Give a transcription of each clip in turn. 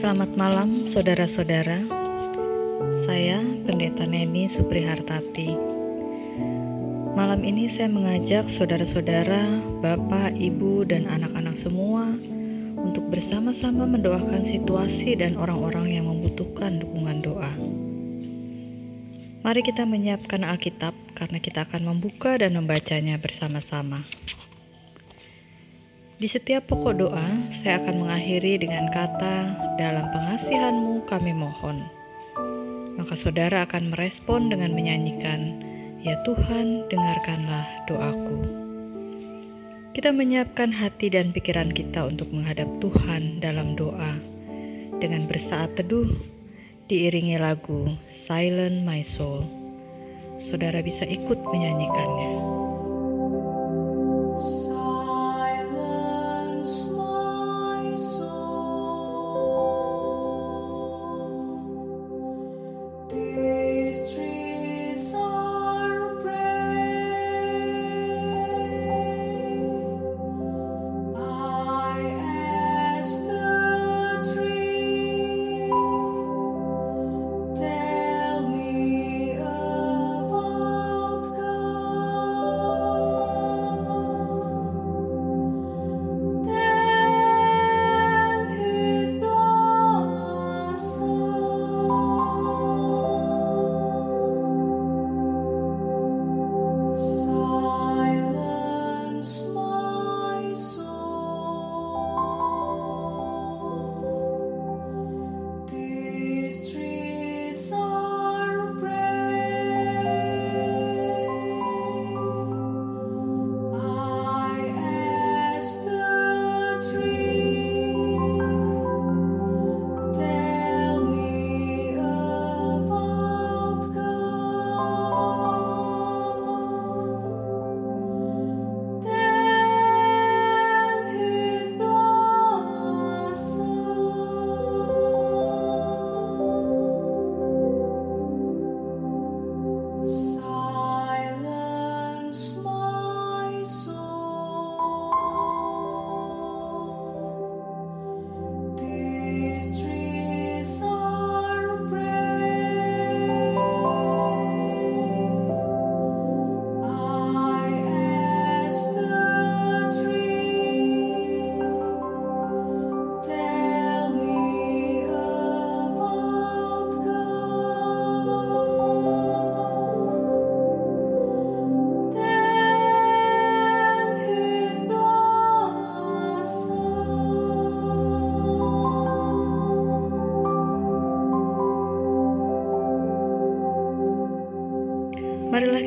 Selamat malam, saudara-saudara. Saya Pendeta Neni Suprihartati. Malam ini saya mengajak saudara-saudara, bapak, ibu, dan anak-anak semua untuk bersama-sama mendoakan situasi dan orang-orang yang membutuhkan dukungan doa. Mari kita menyiapkan Alkitab karena kita akan membuka dan membacanya bersama-sama. Di setiap pokok doa, saya akan mengakhiri dengan kata, "Dalam pengasihanmu kami mohon." Maka saudara akan merespon dengan menyanyikan, "Ya Tuhan, dengarkanlah doaku." Kita menyiapkan hati dan pikiran kita untuk menghadap Tuhan dalam doa dengan bersaat teduh diiringi lagu Silent My Soul. Saudara bisa ikut menyanyikannya.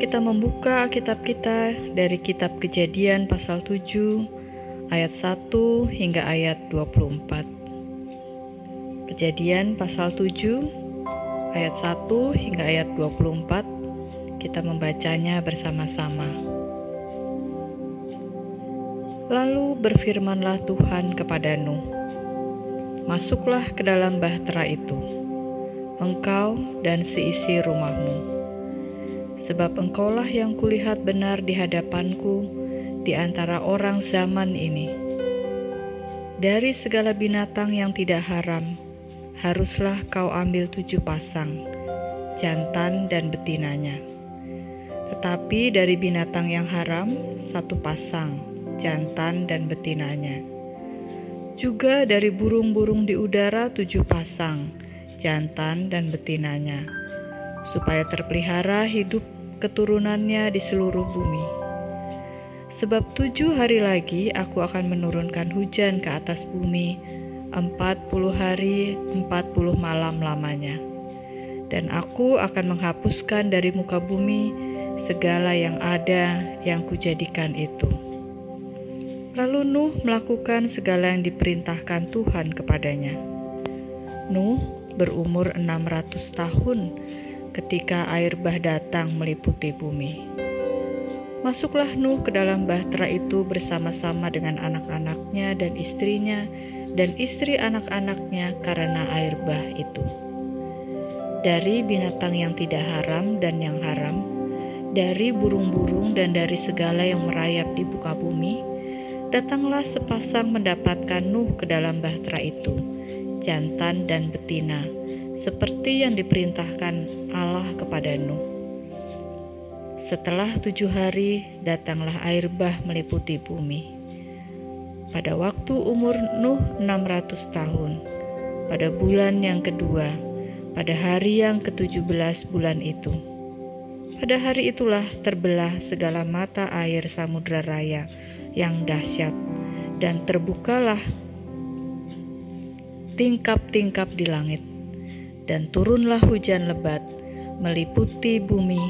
Kita membuka Alkitab kita dari kitab Kejadian pasal 7 ayat 1 hingga ayat 24. Kejadian pasal 7 ayat 1 hingga ayat 24 kita membacanya bersama-sama. Lalu berfirmanlah Tuhan kepada Nuh, Masuklah ke dalam bahtera itu, engkau dan seisi rumahmu sebab engkaulah yang kulihat benar di hadapanku di antara orang zaman ini. Dari segala binatang yang tidak haram, haruslah kau ambil tujuh pasang, jantan dan betinanya. Tetapi dari binatang yang haram, satu pasang, jantan dan betinanya. Juga dari burung-burung di udara tujuh pasang, jantan dan betinanya supaya terpelihara hidup keturunannya di seluruh bumi. Sebab tujuh hari lagi aku akan menurunkan hujan ke atas bumi, empat puluh hari, empat puluh malam lamanya. Dan aku akan menghapuskan dari muka bumi segala yang ada yang kujadikan itu. Lalu Nuh melakukan segala yang diperintahkan Tuhan kepadanya. Nuh berumur 600 tahun ketika air bah datang meliputi bumi. Masuklah Nuh ke dalam bahtera itu bersama-sama dengan anak-anaknya dan istrinya dan istri anak-anaknya karena air bah itu. Dari binatang yang tidak haram dan yang haram, dari burung-burung dan dari segala yang merayap di buka bumi, datanglah sepasang mendapatkan Nuh ke dalam bahtera itu, jantan dan betina, seperti yang diperintahkan Allah kepada Nuh. Setelah tujuh hari, datanglah air bah meliputi bumi. Pada waktu umur Nuh 600 tahun, pada bulan yang kedua, pada hari yang ke-17 bulan itu. Pada hari itulah terbelah segala mata air samudra raya yang dahsyat dan terbukalah tingkap-tingkap di langit dan turunlah hujan lebat meliputi bumi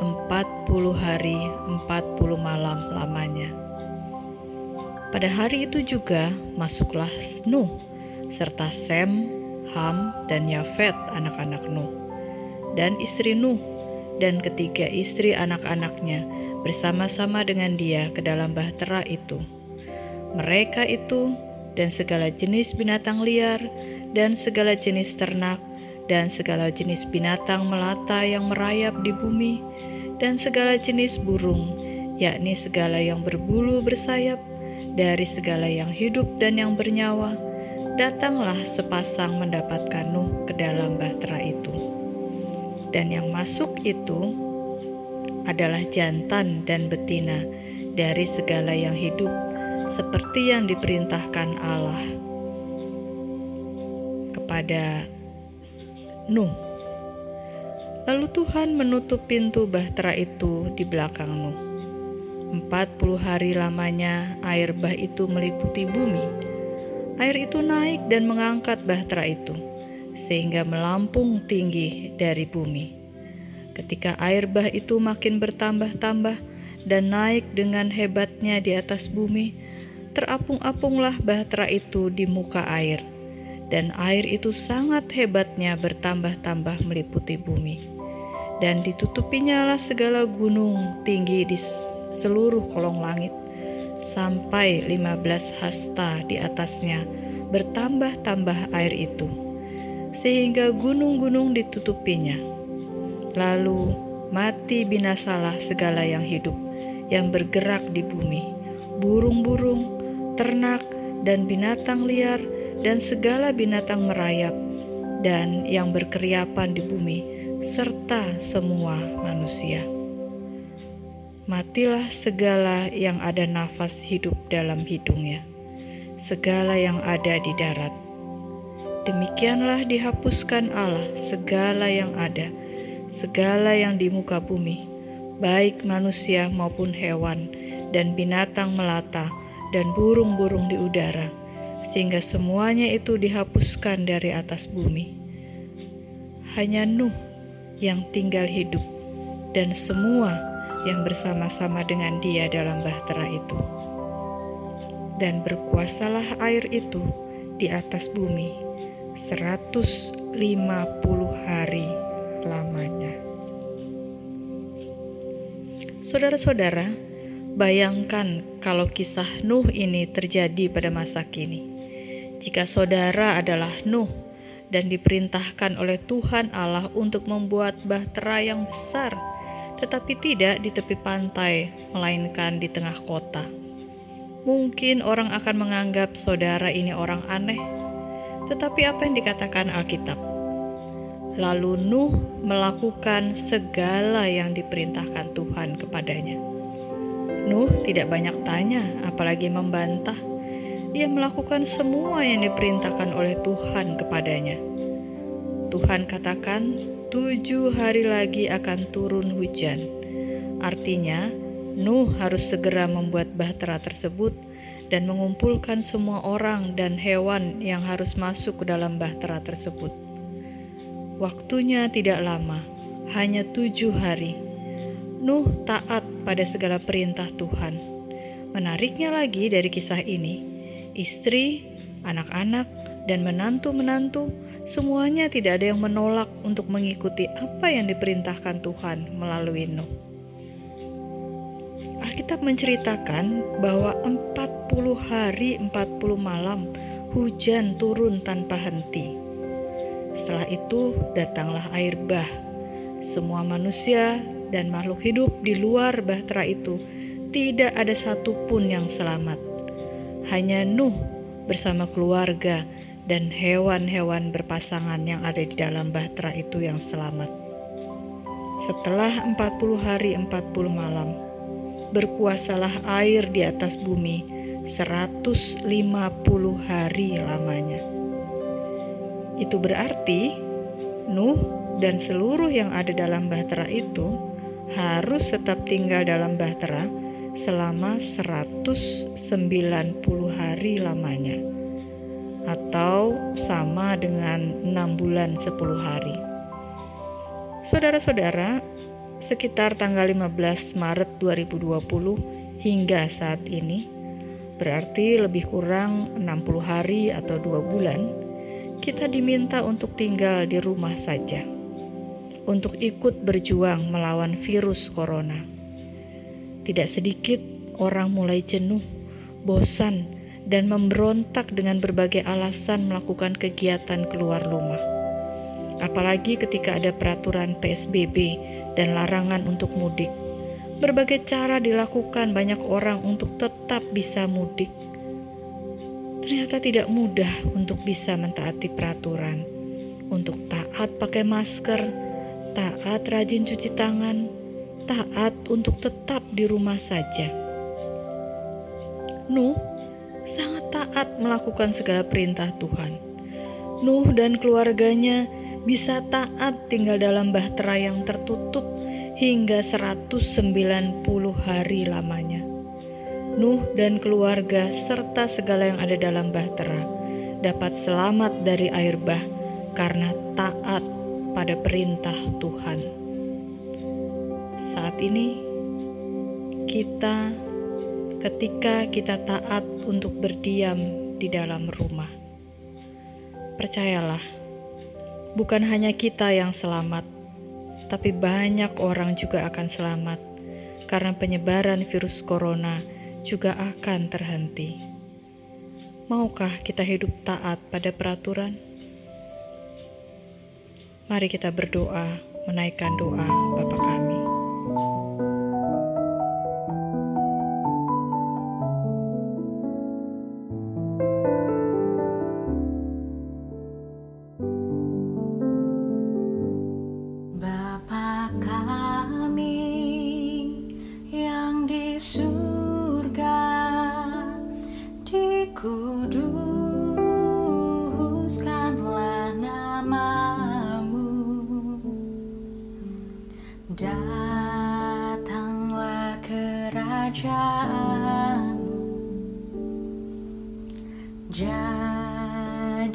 empat puluh hari empat puluh malam lamanya. Pada hari itu juga masuklah Nuh serta Sem, Ham, dan Yafet anak-anak Nuh dan istri Nuh dan ketiga istri anak-anaknya bersama-sama dengan dia ke dalam bahtera itu. Mereka itu dan segala jenis binatang liar dan segala jenis ternak dan segala jenis binatang melata yang merayap di bumi dan segala jenis burung, yakni segala yang berbulu bersayap dari segala yang hidup dan yang bernyawa, datanglah sepasang mendapatkan Nuh ke dalam bahtera itu. Dan yang masuk itu adalah jantan dan betina dari segala yang hidup, seperti yang diperintahkan Allah kepada Nuh. Lalu Tuhan menutup pintu bahtera itu di belakang Nuh. Empat puluh hari lamanya air bah itu meliputi bumi. Air itu naik dan mengangkat bahtera itu, sehingga melampung tinggi dari bumi. Ketika air bah itu makin bertambah-tambah dan naik dengan hebatnya di atas bumi, terapung-apunglah bahtera itu di muka air, dan air itu sangat hebatnya bertambah-tambah meliputi bumi. Dan ditutupinya lah segala gunung tinggi di seluruh kolong langit, sampai 15 hasta di atasnya bertambah-tambah air itu, sehingga gunung-gunung ditutupinya Lalu mati binasalah segala yang hidup yang bergerak di bumi, burung-burung, ternak, dan binatang liar, dan segala binatang merayap, dan yang berkeriapan di bumi, serta semua manusia. Matilah segala yang ada nafas hidup dalam hidungnya, segala yang ada di darat. Demikianlah dihapuskan Allah segala yang ada segala yang di muka bumi, baik manusia maupun hewan, dan binatang melata, dan burung-burung di udara, sehingga semuanya itu dihapuskan dari atas bumi. Hanya Nuh yang tinggal hidup, dan semua yang bersama-sama dengan dia dalam bahtera itu. Dan berkuasalah air itu di atas bumi 150 hari lamanya. Saudara-saudara, bayangkan kalau kisah Nuh ini terjadi pada masa kini. Jika saudara adalah Nuh dan diperintahkan oleh Tuhan Allah untuk membuat bahtera yang besar, tetapi tidak di tepi pantai, melainkan di tengah kota. Mungkin orang akan menganggap saudara ini orang aneh, tetapi apa yang dikatakan Alkitab? Lalu Nuh melakukan segala yang diperintahkan Tuhan kepadanya. Nuh tidak banyak tanya, apalagi membantah. Ia melakukan semua yang diperintahkan oleh Tuhan kepadanya. Tuhan katakan, tujuh hari lagi akan turun hujan. Artinya, Nuh harus segera membuat bahtera tersebut dan mengumpulkan semua orang dan hewan yang harus masuk ke dalam bahtera tersebut. Waktunya tidak lama, hanya tujuh hari. Nuh taat pada segala perintah Tuhan. Menariknya lagi dari kisah ini, istri, anak-anak, dan menantu-menantu semuanya tidak ada yang menolak untuk mengikuti apa yang diperintahkan Tuhan melalui Nuh. Alkitab menceritakan bahwa 40 hari 40 malam hujan turun tanpa henti. Setelah itu datanglah air bah. Semua manusia dan makhluk hidup di luar bahtera itu tidak ada satupun yang selamat. Hanya Nuh bersama keluarga dan hewan-hewan berpasangan yang ada di dalam bahtera itu yang selamat. Setelah 40 hari 40 malam, berkuasalah air di atas bumi 150 hari lamanya. Itu berarti Nuh dan seluruh yang ada dalam bahtera itu harus tetap tinggal dalam bahtera selama 190 hari lamanya atau sama dengan 6 bulan 10 hari. Saudara-saudara, sekitar tanggal 15 Maret 2020 hingga saat ini, berarti lebih kurang 60 hari atau 2 bulan, kita diminta untuk tinggal di rumah saja, untuk ikut berjuang melawan virus corona tidak sedikit orang mulai jenuh, bosan, dan memberontak dengan berbagai alasan melakukan kegiatan keluar rumah. Apalagi ketika ada peraturan PSBB dan larangan untuk mudik. Berbagai cara dilakukan banyak orang untuk tetap bisa mudik. Ternyata tidak mudah untuk bisa mentaati peraturan, untuk taat pakai masker, taat rajin cuci tangan, taat untuk tetap di rumah saja. Nuh sangat taat melakukan segala perintah Tuhan. Nuh dan keluarganya bisa taat tinggal dalam bahtera yang tertutup hingga 190 hari lamanya. Nuh dan keluarga serta segala yang ada dalam bahtera dapat selamat dari air bah karena taat pada perintah Tuhan saat ini kita ketika kita taat untuk berdiam di dalam rumah. Percayalah, bukan hanya kita yang selamat, tapi banyak orang juga akan selamat karena penyebaran virus corona juga akan terhenti. Maukah kita hidup taat pada peraturan? Mari kita berdoa, menaikkan doa Bapa kami. Datanglah kerajaanmu. Jadilah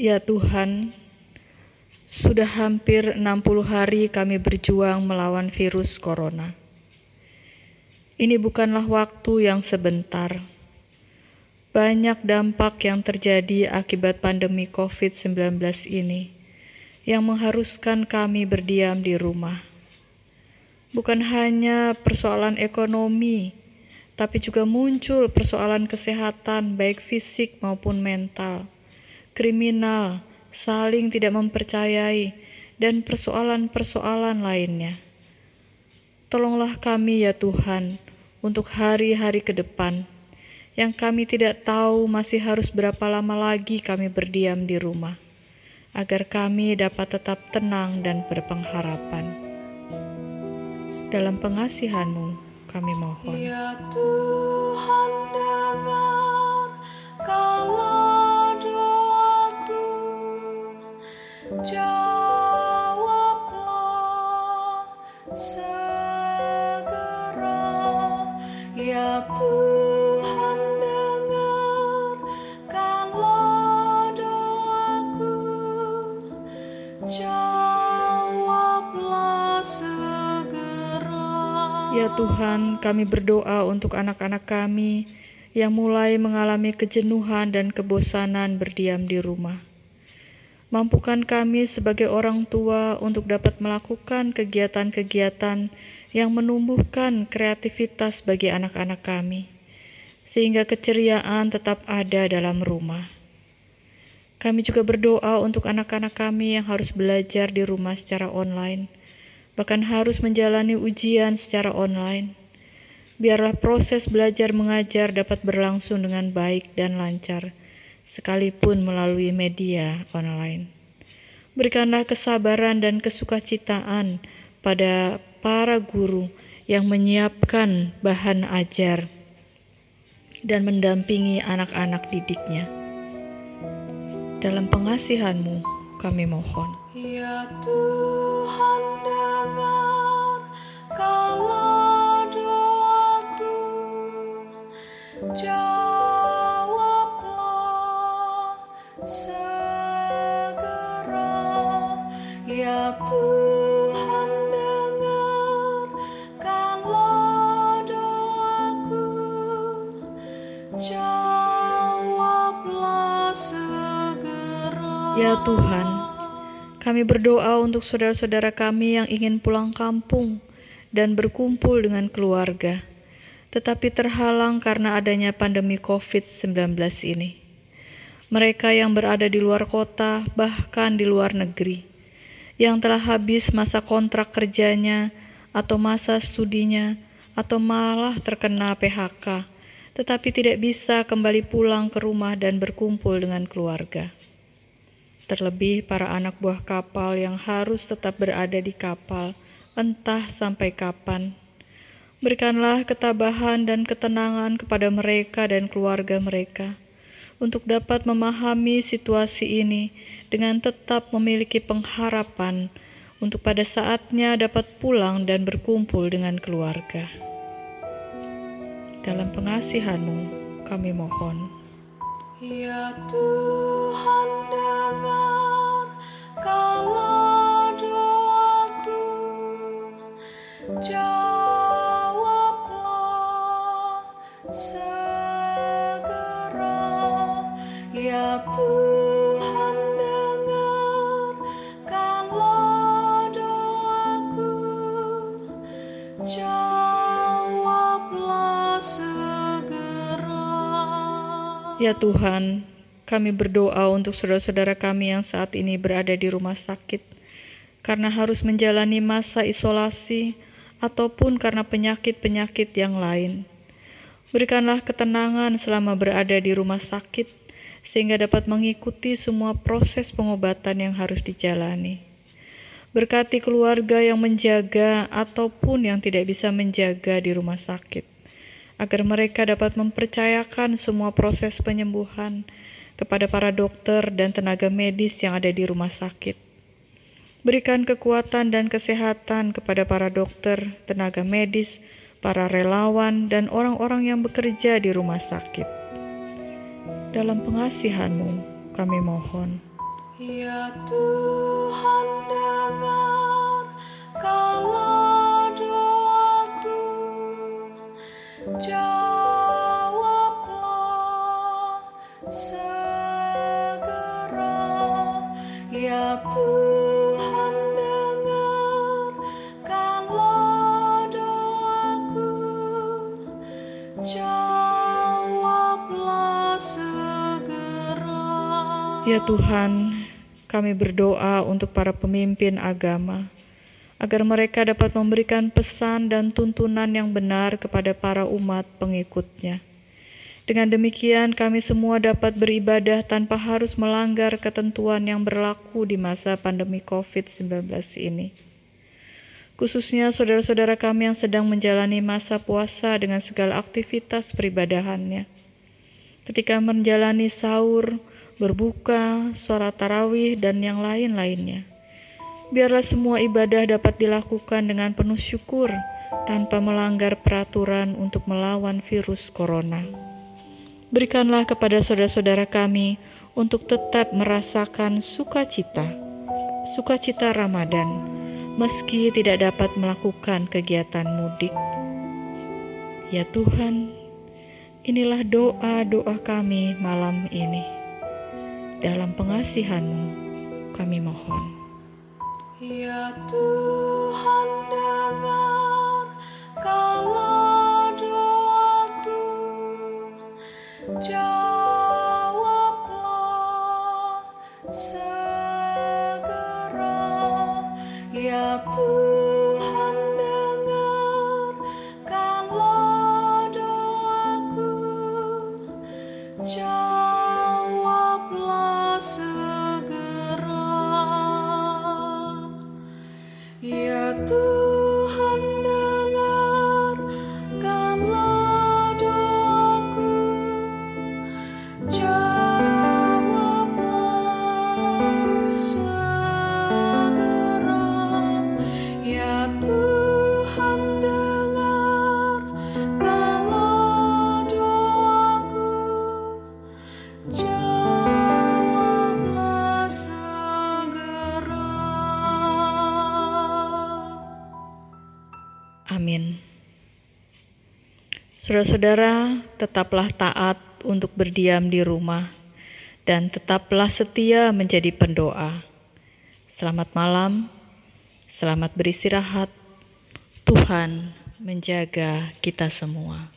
Ya Tuhan, sudah hampir 60 hari kami berjuang melawan virus corona. Ini bukanlah waktu yang sebentar. Banyak dampak yang terjadi akibat pandemi COVID-19 ini yang mengharuskan kami berdiam di rumah. Bukan hanya persoalan ekonomi, tapi juga muncul persoalan kesehatan, baik fisik maupun mental, kriminal, saling tidak mempercayai, dan persoalan-persoalan lainnya. Tolonglah kami, ya Tuhan, untuk hari-hari ke depan yang kami tidak tahu masih harus berapa lama lagi kami berdiam di rumah, agar kami dapat tetap tenang dan berpengharapan. Dalam pengasihanmu kami mohon. Ya Tuhan dengar kalau Ya Ya Tuhan, kami berdoa untuk anak-anak kami yang mulai mengalami kejenuhan dan kebosanan berdiam di rumah. Mampukan kami sebagai orang tua untuk dapat melakukan kegiatan-kegiatan yang menumbuhkan kreativitas bagi anak-anak kami, sehingga keceriaan tetap ada dalam rumah. Kami juga berdoa untuk anak-anak kami yang harus belajar di rumah secara online, bahkan harus menjalani ujian secara online. Biarlah proses belajar mengajar dapat berlangsung dengan baik dan lancar, sekalipun melalui media online. Berikanlah kesabaran dan kesukacitaan pada para guru yang menyiapkan bahan ajar dan mendampingi anak-anak didiknya. Dalam pengasihanmu kami mohon. Ya Tuhan dengar kalau doaku Jawablah Ya Tuhan, kami berdoa untuk saudara-saudara kami yang ingin pulang kampung dan berkumpul dengan keluarga, tetapi terhalang karena adanya pandemi COVID-19 ini. Mereka yang berada di luar kota, bahkan di luar negeri, yang telah habis masa kontrak kerjanya atau masa studinya, atau malah terkena PHK, tetapi tidak bisa kembali pulang ke rumah dan berkumpul dengan keluarga terlebih para anak buah kapal yang harus tetap berada di kapal, entah sampai kapan. Berikanlah ketabahan dan ketenangan kepada mereka dan keluarga mereka untuk dapat memahami situasi ini dengan tetap memiliki pengharapan untuk pada saatnya dapat pulang dan berkumpul dengan keluarga. Dalam pengasihanmu, kami mohon. Ya Tuhan dengar kalau doaku. Jawablah Ya Tuhan, kami berdoa untuk saudara-saudara kami yang saat ini berada di rumah sakit karena harus menjalani masa isolasi ataupun karena penyakit-penyakit yang lain. Berikanlah ketenangan selama berada di rumah sakit sehingga dapat mengikuti semua proses pengobatan yang harus dijalani. Berkati keluarga yang menjaga ataupun yang tidak bisa menjaga di rumah sakit agar mereka dapat mempercayakan semua proses penyembuhan kepada para dokter dan tenaga medis yang ada di rumah sakit. Berikan kekuatan dan kesehatan kepada para dokter, tenaga medis, para relawan, dan orang-orang yang bekerja di rumah sakit. Dalam pengasihanmu, kami mohon. Ya Tuhan dengar Tuhan, kami berdoa untuk para pemimpin agama, agar mereka dapat memberikan pesan dan tuntunan yang benar kepada para umat pengikutnya. Dengan demikian, kami semua dapat beribadah tanpa harus melanggar ketentuan yang berlaku di masa pandemi COVID-19 ini. Khususnya saudara-saudara kami yang sedang menjalani masa puasa dengan segala aktivitas peribadahannya. Ketika menjalani sahur, berbuka, suara tarawih, dan yang lain-lainnya. Biarlah semua ibadah dapat dilakukan dengan penuh syukur tanpa melanggar peraturan untuk melawan virus corona. Berikanlah kepada saudara-saudara kami untuk tetap merasakan sukacita, sukacita Ramadan, meski tidak dapat melakukan kegiatan mudik. Ya Tuhan, inilah doa-doa kami malam ini. Dalam pengasihan-Mu kami mohon. Ya Tuhan dengar kalau Jawablah Saudara-saudara, tetaplah taat untuk berdiam di rumah dan tetaplah setia menjadi pendoa. Selamat malam, selamat beristirahat. Tuhan menjaga kita semua.